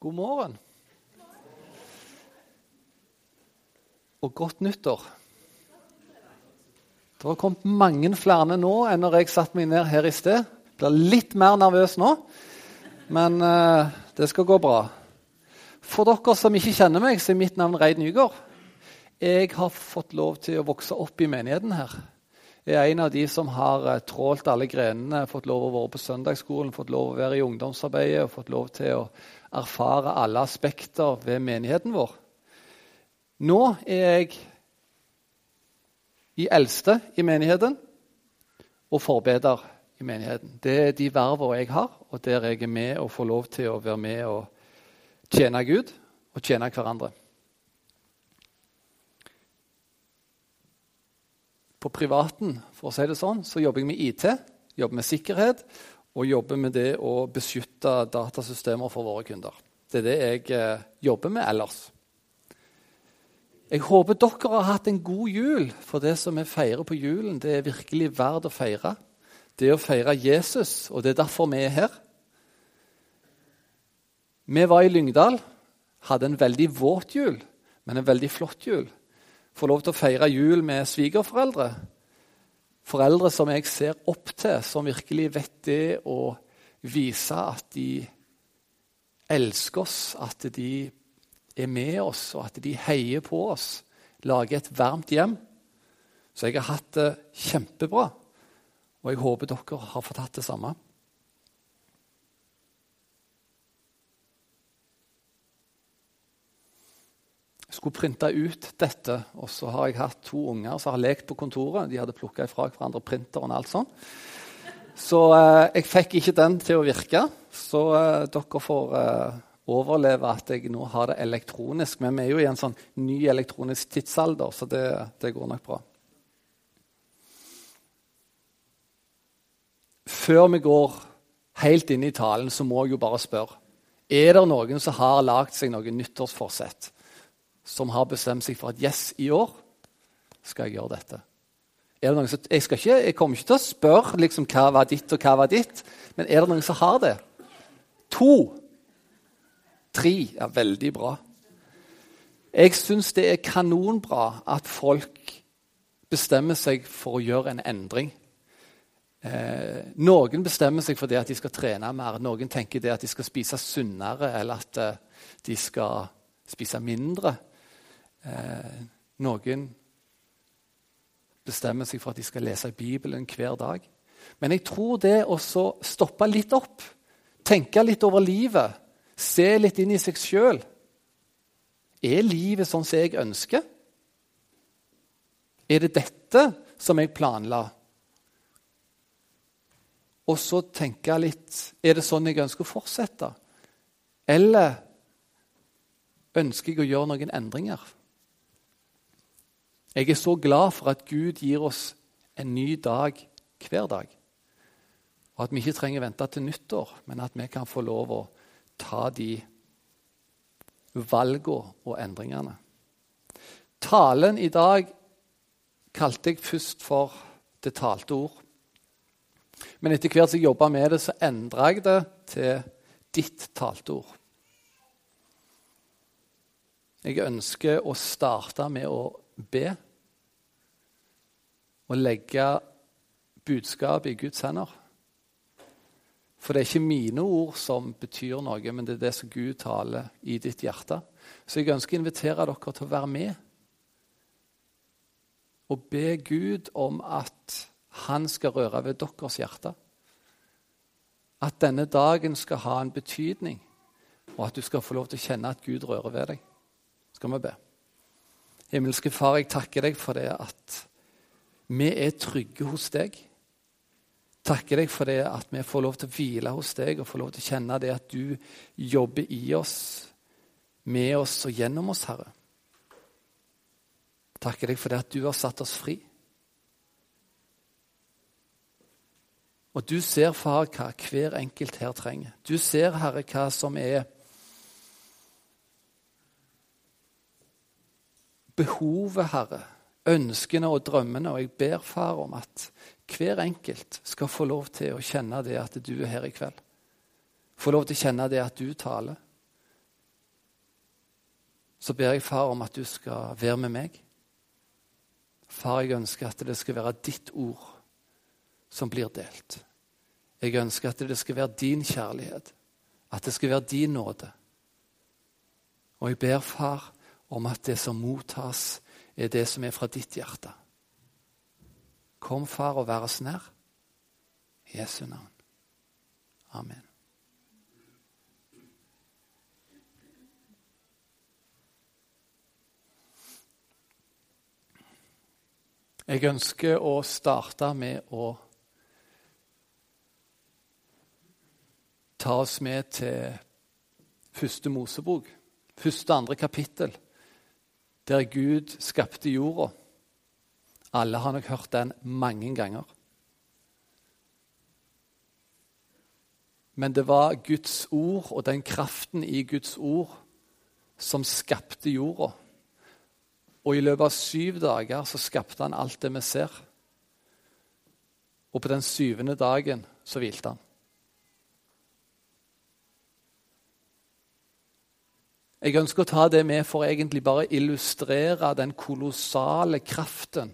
God morgen. Og godt nyttår. Det har kommet mange flere nå enn når jeg satte meg ned her i sted. Jeg blir litt mer nervøs nå, men uh, det skal gå bra. For dere som ikke kjenner meg, så er mitt navn Reid Nygaard. Jeg har fått lov til å vokse opp i menigheten her. Er en av de som har uh, trålt alle grenene, fått lov å være på søndagsskolen, fått lov å være i ungdomsarbeidet og fått lov til å erfare alle aspekter ved menigheten vår. Nå er jeg i eldste i menigheten og forbeder i menigheten. Det er de vervene jeg har, og der jeg er med og får lov til å være med og tjene Gud og tjene hverandre. På privaten for å si det sånn, så jobber jeg med IT, jobber med sikkerhet og jobber med det å beskytte datasystemer for våre kunder. Det er det jeg eh, jobber med ellers. Jeg håper dere har hatt en god jul, for det som vi feirer på julen, det er virkelig verdt å feire. Det er å feire Jesus, og det er derfor vi er her. Vi var i Lyngdal, hadde en veldig våt jul, men en veldig flott jul. Får lov til å feire jul med svigerforeldre foreldre som jeg ser opp til, som virkelig vet det å vise at de elsker oss, at de er med oss, og at de heier på oss. Lager et varmt hjem. Så jeg har hatt det kjempebra, og jeg håper dere har fått hatt det samme. Skulle printe ut dette. Og så har jeg hatt to unger som har lekt på kontoret. De hadde plukka ifra hverandre printeren og alt sånt. Så eh, jeg fikk ikke den til å virke. Så eh, dere får eh, overleve at jeg nå har det elektronisk. Men vi er jo i en sånn ny elektronisk tidsalder, så det, det går nok bra. Før vi går helt inn i talen, så må jeg jo bare spørre. Er det noen som har lagd seg noe nyttårsforsett? Som har bestemt seg for at yes, i år skal jeg gjøre dette. Er det noen som, jeg, ikke, jeg, kommer ikke til å spørre liksom, hva var ditt og hva var ditt, men er det noen som har det? To. Tre. Ja, veldig bra. Jeg syns det er kanonbra at folk bestemmer seg for å gjøre en endring. Eh, noen bestemmer seg for det at de skal trene mer. Noen tenker det at de skal spise sunnere, eller at eh, de skal spise mindre. Eh, noen bestemmer seg for at de skal lese Bibelen hver dag. Men jeg tror det å stoppe litt opp, tenke litt over livet, se litt inn i seg sjøl Er livet sånn som jeg ønsker? Er det dette som jeg planla? Og så tenke litt Er det sånn jeg ønsker å fortsette? Eller ønsker jeg å gjøre noen endringer? Jeg er så glad for at Gud gir oss en ny dag hver dag. Og at vi ikke trenger vente til nyttår, men at vi kan få lov å ta de valgene og endringene. Talen i dag kalte jeg først for det talte ord. Men etter hvert som jeg jobba med det, så endra jeg det til ditt talte ord. Jeg ønsker å starte med å be å legge budskapet i Guds hender. For det er ikke mine ord som betyr noe, men det er det som Gud taler i ditt hjerte. Så jeg ønsker å invitere dere til å være med og be Gud om at han skal røre ved deres hjerte. At denne dagen skal ha en betydning, og at du skal få lov til å kjenne at Gud rører ved deg. Skal vi be? Himmelske Far, jeg takker deg for det at vi er trygge hos deg. Takker deg for det at vi får lov til å hvile hos deg og får lov til å kjenne det at du jobber i oss, med oss og gjennom oss, Herre. Takker deg for det at du har satt oss fri. Og du ser, far, hva hver enkelt her trenger. Du ser, Herre, hva som er behovet, Herre ønskene og drømmene. Og jeg ber, far, om at hver enkelt skal få lov til å kjenne det at du er her i kveld. Få lov til å kjenne det at du taler. så ber jeg, far, om at du skal være med meg. Far, jeg ønsker at det skal være ditt ord som blir delt. Jeg ønsker at det skal være din kjærlighet, at det skal være din nåde. Og jeg ber, far, om at det som mottas, er det som er fra ditt hjerte. Kom, far, og vær oss nær. Jesu navn. Amen. Jeg ønsker å starte med å ta oss med til første Mosebok, første andre kapittel, der Gud skapte jorda. Alle har nok hørt den mange ganger. Men det var Guds ord og den kraften i Guds ord som skapte jorda. Og i løpet av syv dager så skapte han alt det vi ser. Og på den syvende dagen så hvilte han. Jeg ønsker å ta det med for egentlig bare å illustrere den kolossale kraften,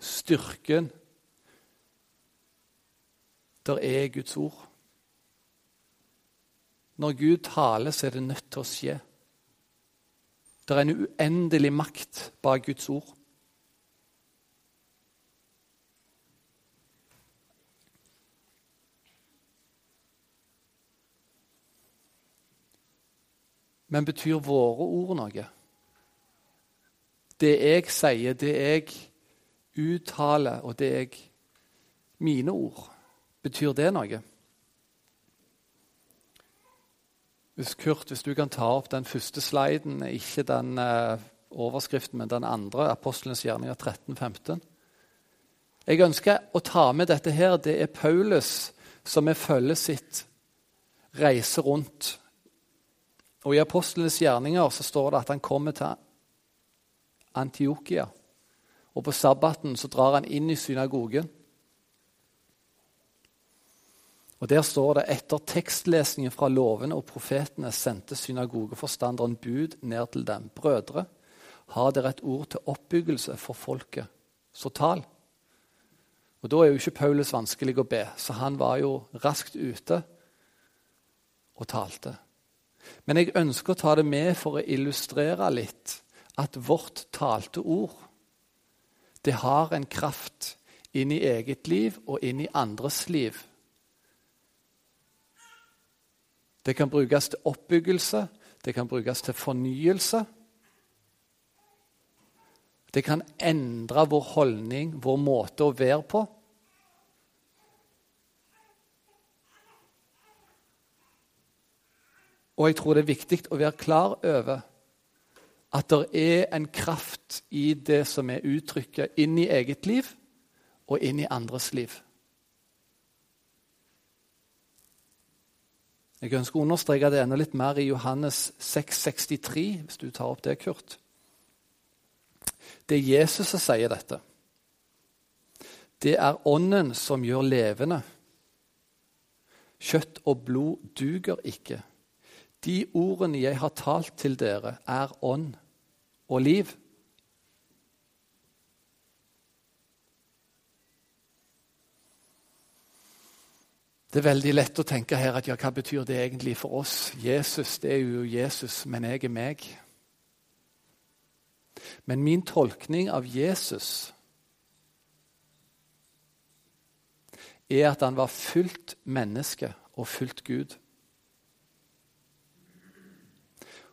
styrken, der er Guds ord. Når Gud taler, så er det nødt til å skje. Det er en uendelig makt bak Guds ord. Men betyr våre ord noe? Det jeg sier, det jeg uttaler, og det jeg Mine ord, betyr det noe? Hvis Kurt, hvis du kan ta opp den første sliden, ikke den uh, overskriften, men den andre, Apostlenes gjerninger 13-15. Jeg ønsker å ta med dette her. Det er Paulus som med følget sitt reiser rundt. Og I Apostlenes gjerninger så står det at han kommer til Antiokia. Og på sabbaten så drar han inn i synagogen. Og Der står det etter tekstlesningen fra lovene og profetene sendte synagogeforstanderen bud ned til dem. Brødre, har dere et ord til oppbyggelse for folket, så tal. Og Da er jo ikke Paulus vanskelig å be, så han var jo raskt ute og talte. Men jeg ønsker å ta det med for å illustrere litt at vårt talte ord det har en kraft inn i eget liv og inn i andres liv Det kan brukes til oppbyggelse, det kan brukes til fornyelse. Det kan endre vår holdning, vår måte å være på. Og jeg tror det er viktig å være klar over at det er en kraft i det som er uttrykket inn i eget liv og inn i andres liv. Jeg ønsker å understreke det enda litt mer i Johannes 6,63, hvis du tar opp det, Kurt. Det er Jesus som sier dette. Det er Ånden som gjør levende. Kjøtt og blod duger ikke. De ordene jeg har talt til dere, er ånd og liv. Det er veldig lett å tenke her at ja, hva betyr det egentlig for oss? Jesus det er jo Jesus, men jeg er meg. Men min tolkning av Jesus er at han var fullt menneske og fullt Gud.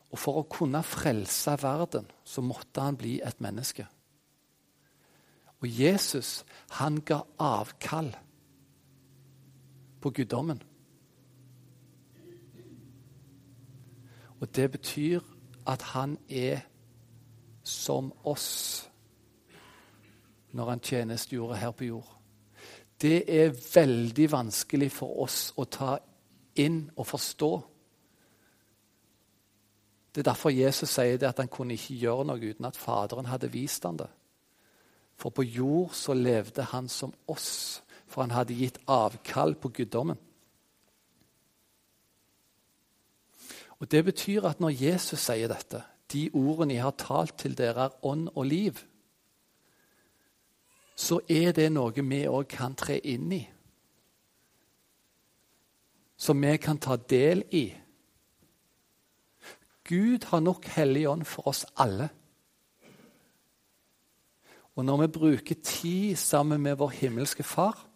Og for å kunne frelse verden, så måtte han bli et menneske. Og Jesus, han ga avkall på guddommen. Og det betyr at han er som oss når han tjenestegjorde her på jord. Det er veldig vanskelig for oss å ta inn og forstå. Det er derfor Jesus sier det at han kunne ikke gjøre noe uten at Faderen hadde vist ham det. For på jord så levde han som oss for han hadde gitt avkall på guddommen. Og Det betyr at når Jesus sier dette de ordene jeg har talt til dere, er ånd og liv, så er det noe vi òg kan tre inn i. Som vi kan ta del i. Gud har nok Hellig Ånd for oss alle. Og når vi bruker tid sammen med vår himmelske Far,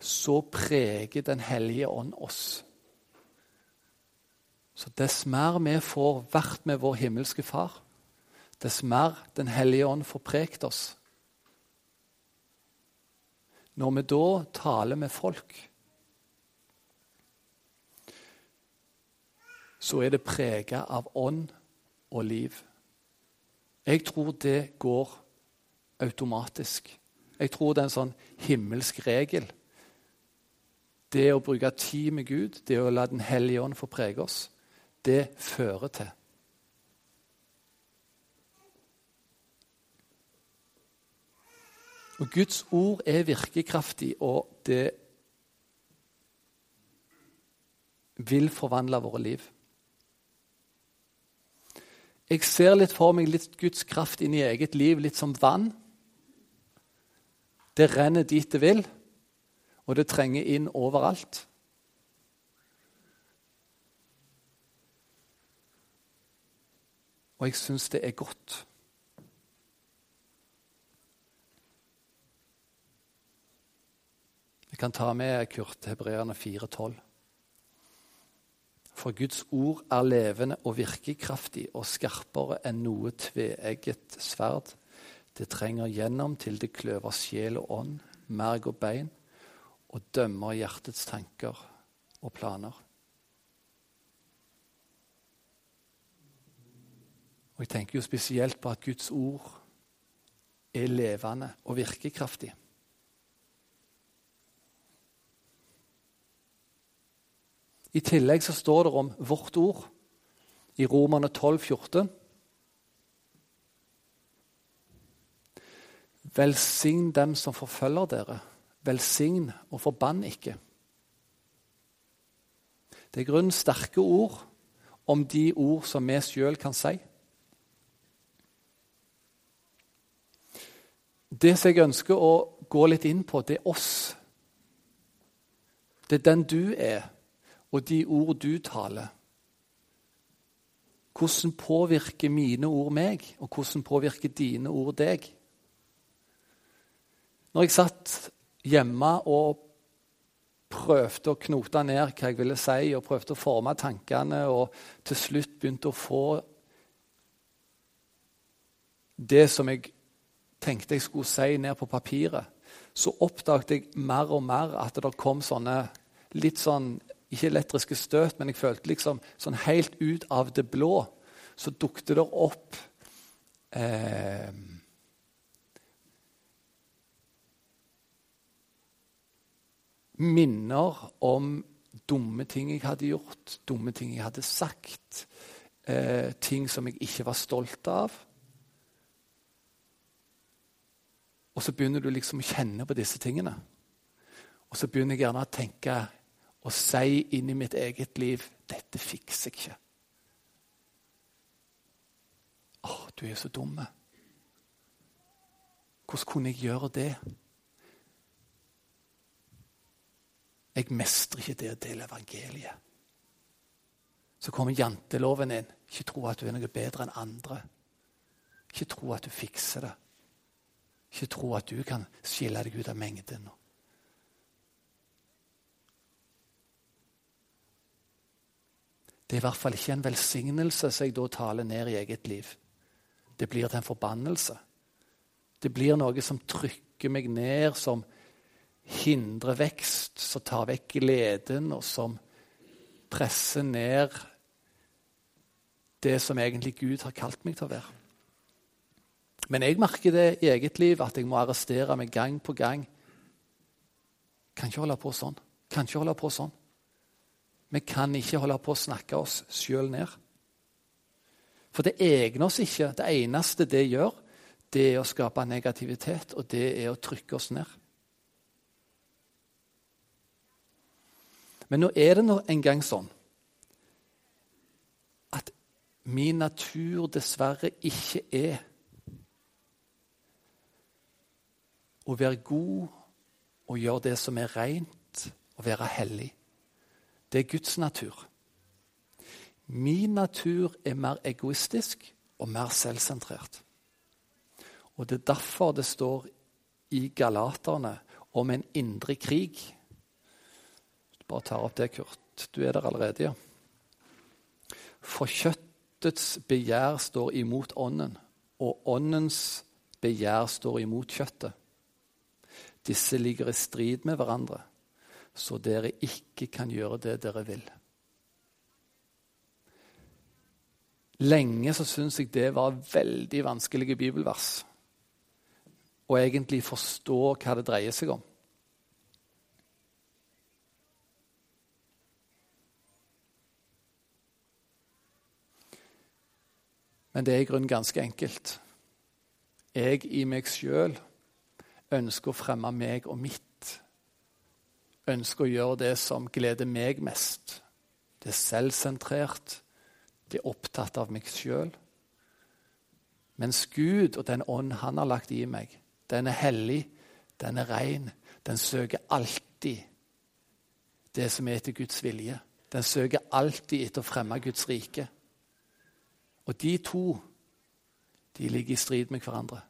så preger Den hellige ånd oss. Så dess mer vi får vært med vår himmelske Far, dess mer Den hellige ånd får pregt oss. Når vi da taler med folk, så er det prega av ånd og liv. Jeg tror det går automatisk. Jeg tror det er en sånn himmelsk regel. Det å bruke tid med Gud, det å la Den hellige ånd få prege oss, det fører til. Og Guds ord er virkekraftig, og det vil forvandle våre liv. Jeg ser litt for meg litt Guds kraft inn i eget liv, litt som vann. Det renner dit det vil, og det trenger inn overalt. Og jeg syns det er godt. Vi kan ta med Kurt Hebreerne 4,12. For Guds ord er levende og virkekraftig og skarpere enn noe tveegget sverd. Det trenger gjennom til det kløver sjel og ånd, merg og bein, og dømmer hjertets tanker og planer. Og Jeg tenker jo spesielt på at Guds ord er levende og virkekraftig. I tillegg så står det om vårt ord i Romerne 12, 14. Velsign dem som forfølger dere. Velsign og forbann ikke. Det er grunnen sterke ord om de ord som vi sjøl kan si. Det som jeg ønsker å gå litt inn på, det er oss. Det er den du er og de ord du taler. Hvordan påvirker mine ord meg, og hvordan påvirker dine ord deg? Når jeg satt hjemme og prøvde å knote ned hva jeg ville si, og prøvde å forme tankene, og til slutt begynte å få det som jeg tenkte jeg skulle si, ned på papiret, så oppdaget jeg mer og mer at det kom sånne litt sånn ikke elektriske støt, men jeg følte liksom sånn helt ut av det blå så dukket det opp eh, Minner om dumme ting jeg hadde gjort, dumme ting jeg hadde sagt. Eh, ting som jeg ikke var stolt av. Og så begynner du liksom å kjenne på disse tingene. Og så begynner jeg gjerne å tenke og si inn i mitt eget liv 'Dette fikser jeg ikke'. Å, du er så dum. Hvordan kunne jeg gjøre det? Jeg mestrer ikke det å dele evangeliet. Så kommer janteloven inn. Ikke tro at du er noe bedre enn andre. Ikke tro at du fikser det. Ikke tro at du kan skille deg ut av mengden. Det er i hvert fall ikke en velsignelse som jeg da taler ned i eget liv. Det blir til en forbannelse. Det blir noe som trykker meg ned, som hindrer vekst, som tar vekk gleden, og som presser ned det som egentlig Gud har kalt meg til å være. Men jeg merker det i eget liv, at jeg må arrestere meg gang på gang. Kan ikke holde på sånn. Kan ikke holde på sånn. Vi kan ikke holde på å snakke oss sjøl ned. For det egner oss ikke. Det eneste det gjør, det er å skape negativitet, og det er å trykke oss ned. Men nå er det nå en gang sånn at min natur dessverre ikke er å være god og gjøre det som er rent, og være hellig. Det er Guds natur. Min natur er mer egoistisk og mer selvsentrert. Og Det er derfor det står i Galaterne om en indre krig. Bare tar opp det, Kurt. Du er der allerede, ja. For kjøttets begjær står imot ånden, og åndens begjær står imot kjøttet. Disse ligger i strid med hverandre, så dere ikke kan gjøre det dere vil. Lenge så syns jeg det var veldig vanskelige bibelvers. Å egentlig forstå hva det dreier seg om. Men det er i grunnen ganske enkelt. Jeg i meg sjøl ønsker å fremme meg og mitt. Ønsker å gjøre det som gleder meg mest. Det er selvsentrert. Det er opptatt av meg sjøl. Mens Gud og den ånd han har lagt i meg, den er hellig, den er ren. Den søker alltid det som er etter Guds vilje. Den søker alltid etter å fremme Guds rike. Og de to de ligger i strid med hverandre.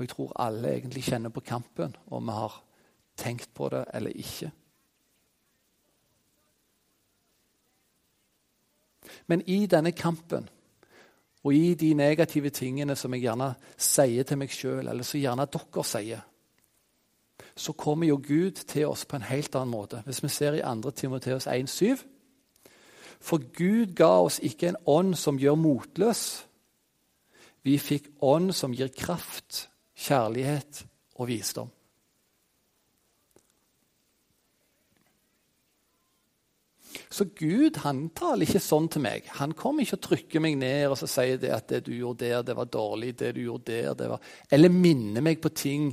Og jeg tror alle egentlig kjenner på kampen, om vi har tenkt på det eller ikke. Men i denne kampen og i de negative tingene som jeg gjerne sier til meg sjøl, eller som gjerne dere sier, så kommer jo Gud til oss på en helt annen måte. Hvis vi ser i 2. Timoteus 1,7 For Gud ga oss ikke en ånd som gjør motløs. Vi fikk ånd som gir kraft, kjærlighet og visdom. Så Gud han taler ikke sånn til meg. Han kommer ikke og trykker meg ned og så sier det at det du gjorde der, det var dårlig. det du gjorde der, det var... Eller minner meg på ting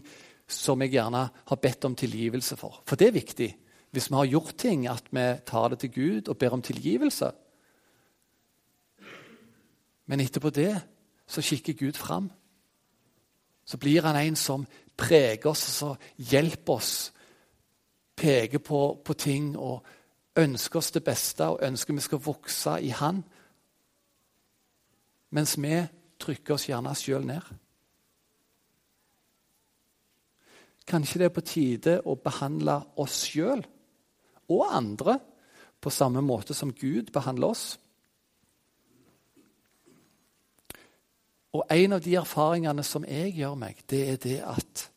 som jeg gjerne har bedt om tilgivelse for. For det er viktig. Hvis vi har gjort ting, at vi tar det til Gud og ber om tilgivelse. Men etterpå det så kikker Gud fram. Så blir han en som preger oss og hjelper oss. Peker på, på ting og ønsker oss det beste og ønsker vi skal vokse i Han. Mens vi trykker oss gjerne sjøl ned. Kanskje det er på tide å behandle oss sjøl og andre på samme måte som Gud behandler oss? Og en av de erfaringene som jeg gjør meg, det er det at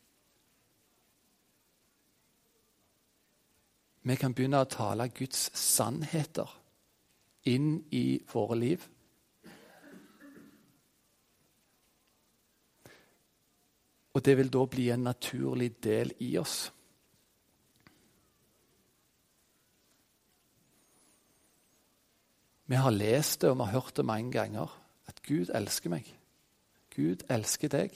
vi kan begynne å tale Guds sannheter inn i våre liv. Og det vil da bli en naturlig del i oss. Vi har lest det og vi har hørt det mange ganger, at Gud elsker meg. Gud elsker deg.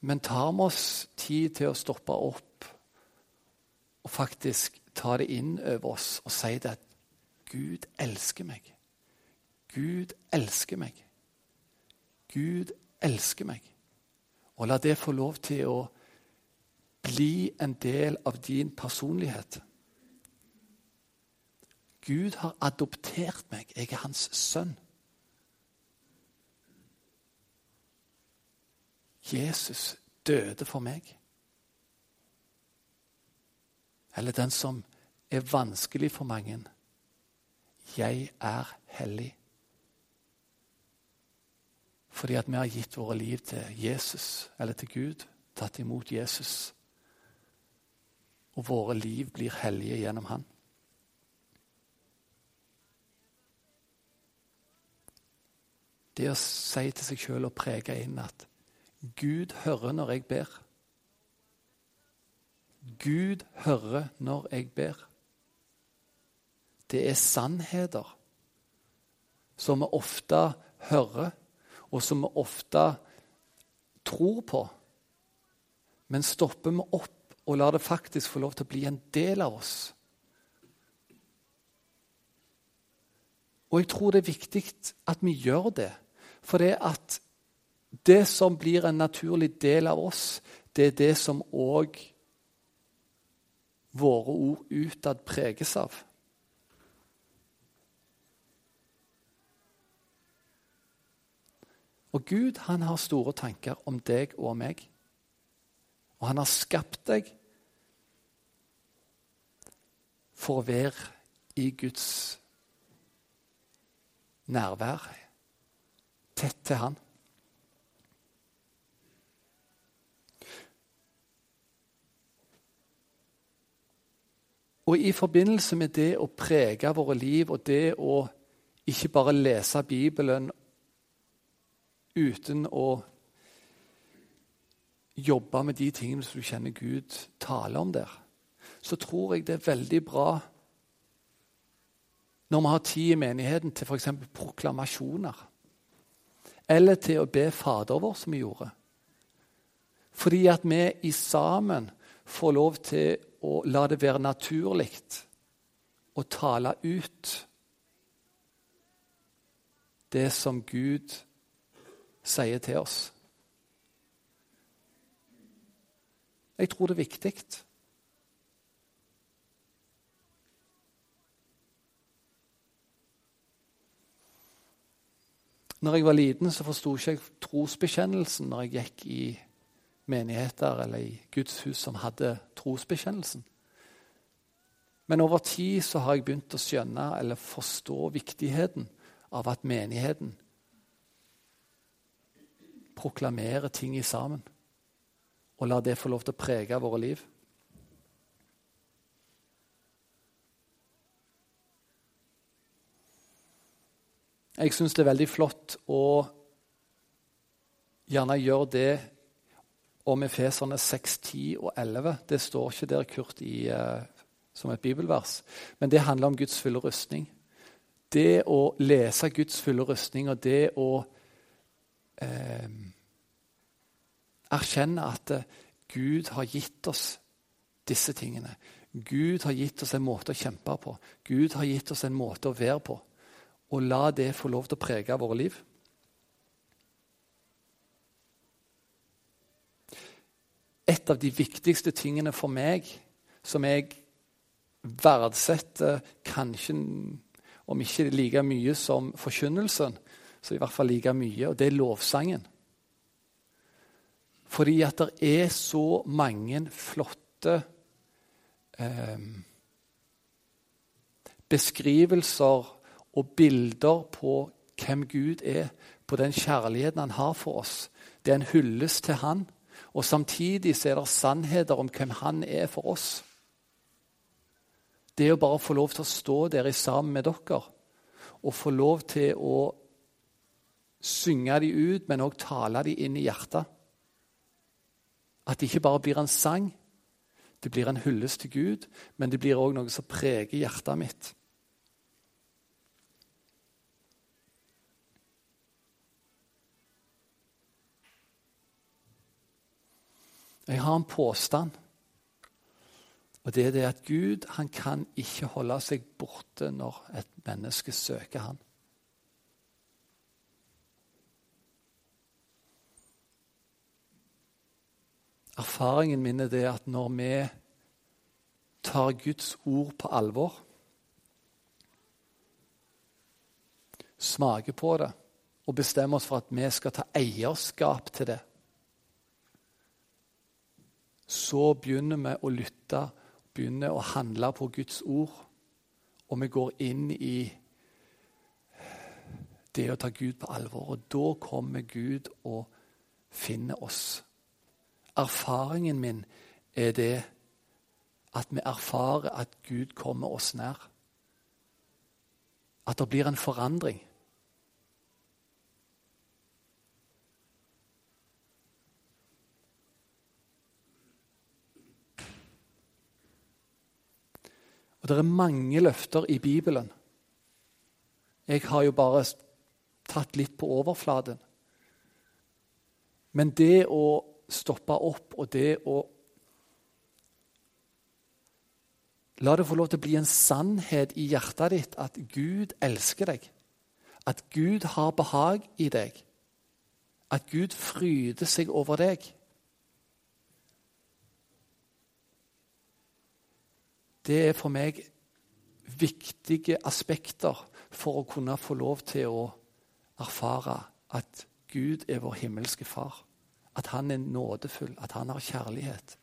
Men tar vi oss tid til å stoppe opp og faktisk ta det inn over oss og si det at Gud elsker meg. Gud elsker meg. Gud elsker meg. Og la det få lov til å bli en del av din personlighet. Gud har adoptert meg. Jeg er hans sønn. Jesus døde for meg. Eller den som er vanskelig for mange. Jeg er hellig. Fordi at vi har gitt våre liv til Jesus, eller til Gud. Tatt imot Jesus. Og våre liv blir hellige gjennom Han. Det å si til seg sjøl og prege inn at Gud hører når jeg ber. Gud hører når jeg ber. Det er sannheter som vi ofte hører, og som vi ofte tror på. Men stopper vi opp og lar det faktisk få lov til å bli en del av oss. Og jeg tror det er viktig at vi gjør det. For det at det som blir en naturlig del av oss, det er det som òg våre ord utad preges av. Og Gud han har store tanker om deg og meg. Og han har skapt deg for å være i Guds nærvær, tett til Han. Og i forbindelse med det å prege våre liv og det å ikke bare lese Bibelen uten å jobbe med de tingene som du kjenner Gud taler om der, så tror jeg det er veldig bra når vi har tid i menigheten til f.eks. proklamasjoner. Eller til å be Fader vår, som vi gjorde. Fordi at vi i sammen får lov til å la det være naturlig å tale ut det som Gud sier til oss. Jeg tror det er viktig. Når jeg var liten, så forsto ikke jeg trosbekjennelsen når jeg gikk i menigheter eller i Guds hus som hadde trosbekjennelsen. Men over tid så har jeg begynt å skjønne eller forstå viktigheten av at menigheten proklamerer ting i sammen. Og lar det få lov til å prege våre liv. Jeg syns det er veldig flott å gjerne gjøre det om Efeserne 6, 10 og 11. Det står ikke der Kurt i, uh, som et bibelvers, men det handler om Guds fulle rustning. Det å lese Guds fulle rustning og det å eh, erkjenne at uh, Gud har gitt oss disse tingene. Gud har gitt oss en måte å kjempe på. Gud har gitt oss en måte å være på. Og la det få lov til å prege våre liv. Et av de viktigste tingene for meg, som jeg verdsetter kanskje om ikke like mye som forkynnelsen, så i hvert fall like mye, og det er lovsangen. Fordi at det er så mange flotte eh, beskrivelser og bilder på hvem Gud er, på den kjærligheten han har for oss. Det er en hyllest til Han. Og samtidig så er det sannheter om hvem han er for oss. Det å bare få lov til å stå der sammen med dere og få lov til å synge de ut, men òg tale de inn i hjertet. At det ikke bare blir en sang, det blir en hyllest til Gud, men det blir òg noe som preger hjertet mitt. Jeg har en påstand. Og det er det at Gud han kan ikke holde seg borte når et menneske søker han. Erfaringen min er det at når vi tar Guds ord på alvor, smaker på det og bestemmer oss for at vi skal ta eierskap til det, så begynner vi å lytte, begynner å handle på Guds ord. Og vi går inn i det å ta Gud på alvor. Og da kommer Gud og finner oss. Erfaringen min er det at vi erfarer at Gud kommer oss nær. At det blir en forandring. Det er mange løfter i Bibelen. Jeg har jo bare tatt litt på overflaten. Men det å stoppe opp og det å La det få lov til å bli en sannhet i hjertet ditt at Gud elsker deg. At Gud har behag i deg. At Gud fryder seg over deg. Det er for meg viktige aspekter for å kunne få lov til å erfare at Gud er vår himmelske far. At han er nådefull, at han har kjærlighet.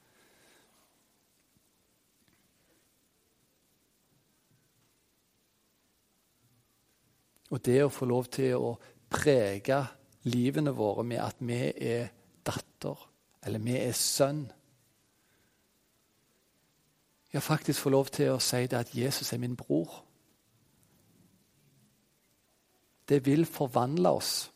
Og det å få lov til å prege livene våre med at vi er datter, eller vi er sønn. Jeg faktisk få lov til å si det at Jesus er min bror. Det vil forvandle oss.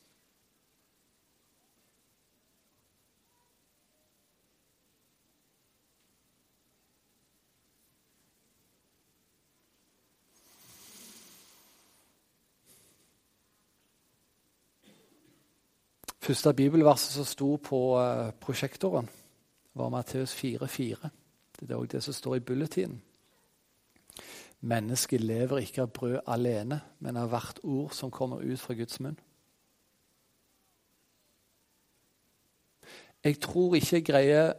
Første bibelverset som sto på uh, prosjektoren, var Matteus 4,4. Det er òg det som står i bulletinen. Mennesket lever ikke av brød alene, men av hvert ord som kommer ut fra Guds munn. Jeg tror ikke jeg greier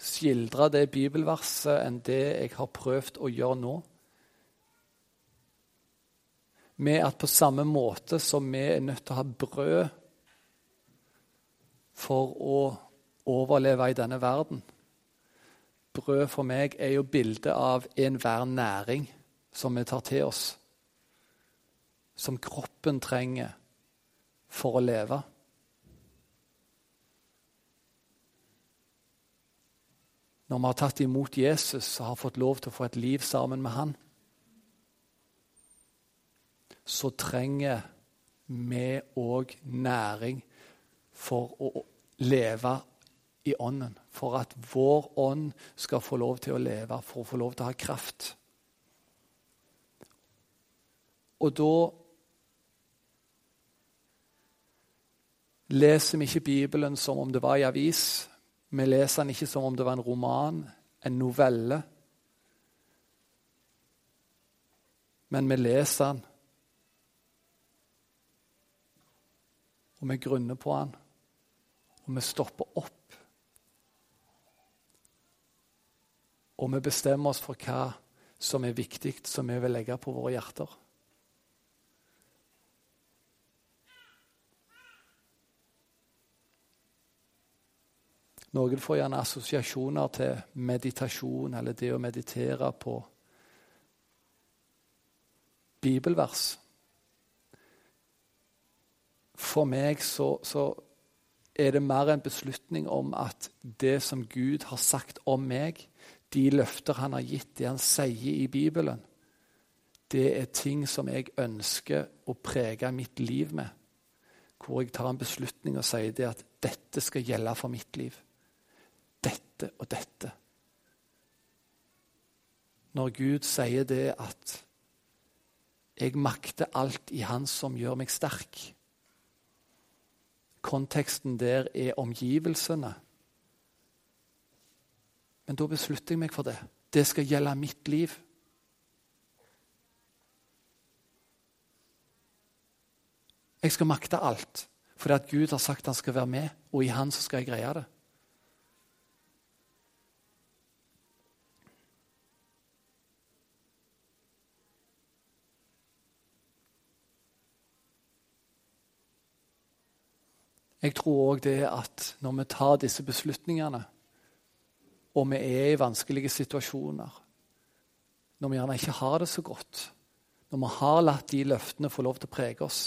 skildre det bibelverset enn det jeg har prøvd å gjøre nå med at på samme måte som vi er nødt til å ha brød for å overleve i denne verden Brød for meg er jo bildet av enhver næring som vi tar til oss. Som kroppen trenger for å leve. Når vi har tatt imot Jesus og har fått lov til å få et liv sammen med han, så trenger vi òg næring for å leve i ånden. For at vår ånd skal få lov til å leve, for å få lov til å ha kraft. Og da leser vi ikke Bibelen som om det var i avis. Vi leser den ikke som om det var en roman, en novelle. Men vi leser den og vi grunner på den, og vi stopper opp. Og vi bestemmer oss for hva som er viktig, som vi vil legge på våre hjerter. Noen får gjerne assosiasjoner til meditasjon eller det å meditere på bibelvers for meg så, så, er det mer en beslutning om at det som Gud har sagt om meg, de løfter han har gitt, det han sier i Bibelen, det er ting som jeg ønsker å prege mitt liv med. Hvor jeg tar en beslutning og sier det at dette skal gjelde for mitt liv. Dette og dette. Når Gud sier det at jeg makter alt i Han som gjør meg sterk, Konteksten der er omgivelsene. Men da beslutter jeg meg for det. Det skal gjelde mitt liv. Jeg skal makte alt fordi at Gud har sagt han skal være med, og i Han så skal jeg greie det. Jeg tror òg det at når vi tar disse beslutningene, og vi er i vanskelige situasjoner, når vi gjerne ikke har det så godt, når vi har latt de løftene få lov til å prege oss,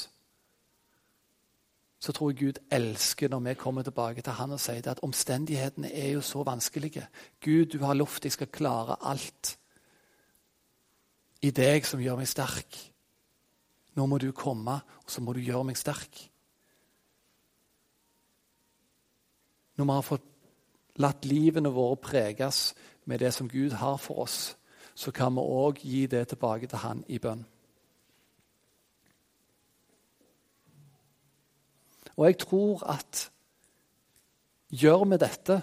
så tror jeg Gud elsker når vi kommer tilbake til Han og sier at omstendighetene er jo så vanskelige. Gud, du har lovt jeg skal klare alt i deg som gjør meg sterk. Nå må du komme, og så må du gjøre meg sterk. Når vi har fått latt livene våre preges med det som Gud har for oss, så kan vi òg gi det tilbake til Han i bønn. Og jeg tror at gjør vi dette,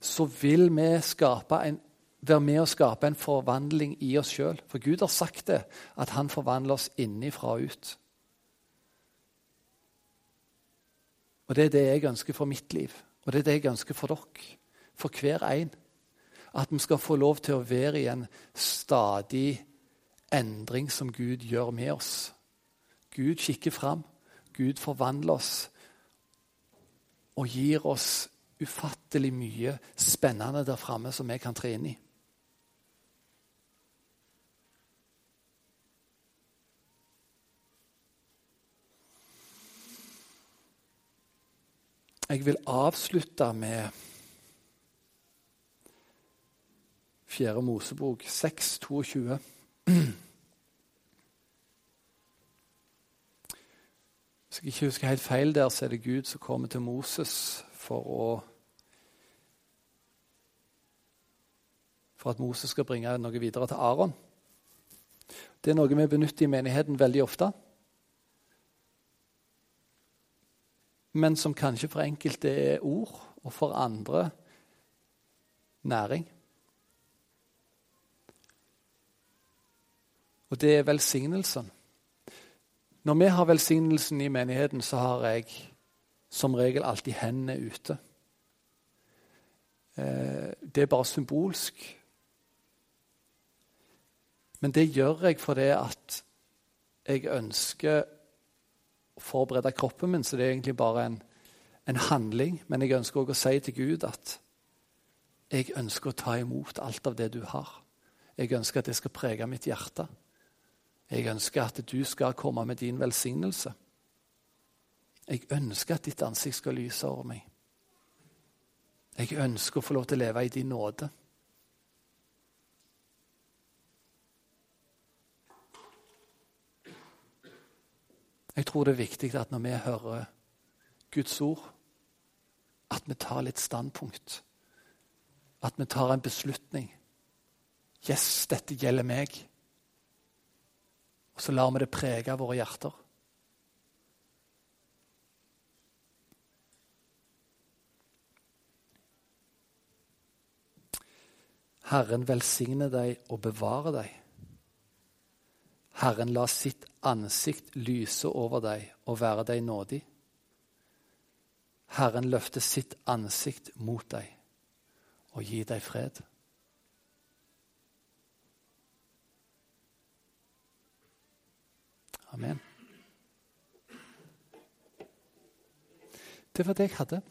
så vil vi en være med å skape en forvandling i oss sjøl. For Gud har sagt det, at han forvandler oss innifra og ut. Og Det er det jeg ønsker for mitt liv, og det er det jeg ønsker for dere. For hver en. At vi skal få lov til å være i en stadig endring som Gud gjør med oss. Gud kikker fram. Gud forvandler oss og gir oss ufattelig mye spennende der framme som vi kan tre inn i. Jeg vil avslutte med Fjerde Mosebok 6, 22. Hvis jeg ikke husker helt feil der, så er det Gud som kommer til Moses for å For at Moses skal bringe noe videre til Aron. Det er noe vi benytter i menigheten veldig ofte. Men som kanskje for enkelte er ord, og for andre næring. Og det er velsignelsen. Når vi har velsignelsen i menigheten, så har jeg som regel alltid hendene ute. Eh, det er bare symbolsk. Men det gjør jeg fordi at jeg ønsker å forberede kroppen min, så det er egentlig bare en, en handling. Men jeg ønsker også å si til Gud at jeg ønsker å ta imot alt av det du har. Jeg ønsker at det skal prege mitt hjerte. Jeg ønsker at du skal komme med din velsignelse. Jeg ønsker at ditt ansikt skal lyse over meg. Jeg ønsker å få lov til å leve i din nåde. Jeg tror det er viktig at når vi hører Guds ord, at vi tar litt standpunkt. At vi tar en beslutning. Yes, dette gjelder meg. Og så lar vi det prege våre hjerter. Herren velsigne deg og bevare deg. Herren la sitt ansikt lyse over deg og være deg nådig. Herren løfte sitt ansikt mot deg og gi deg fred. Amen. Det var det jeg hadde.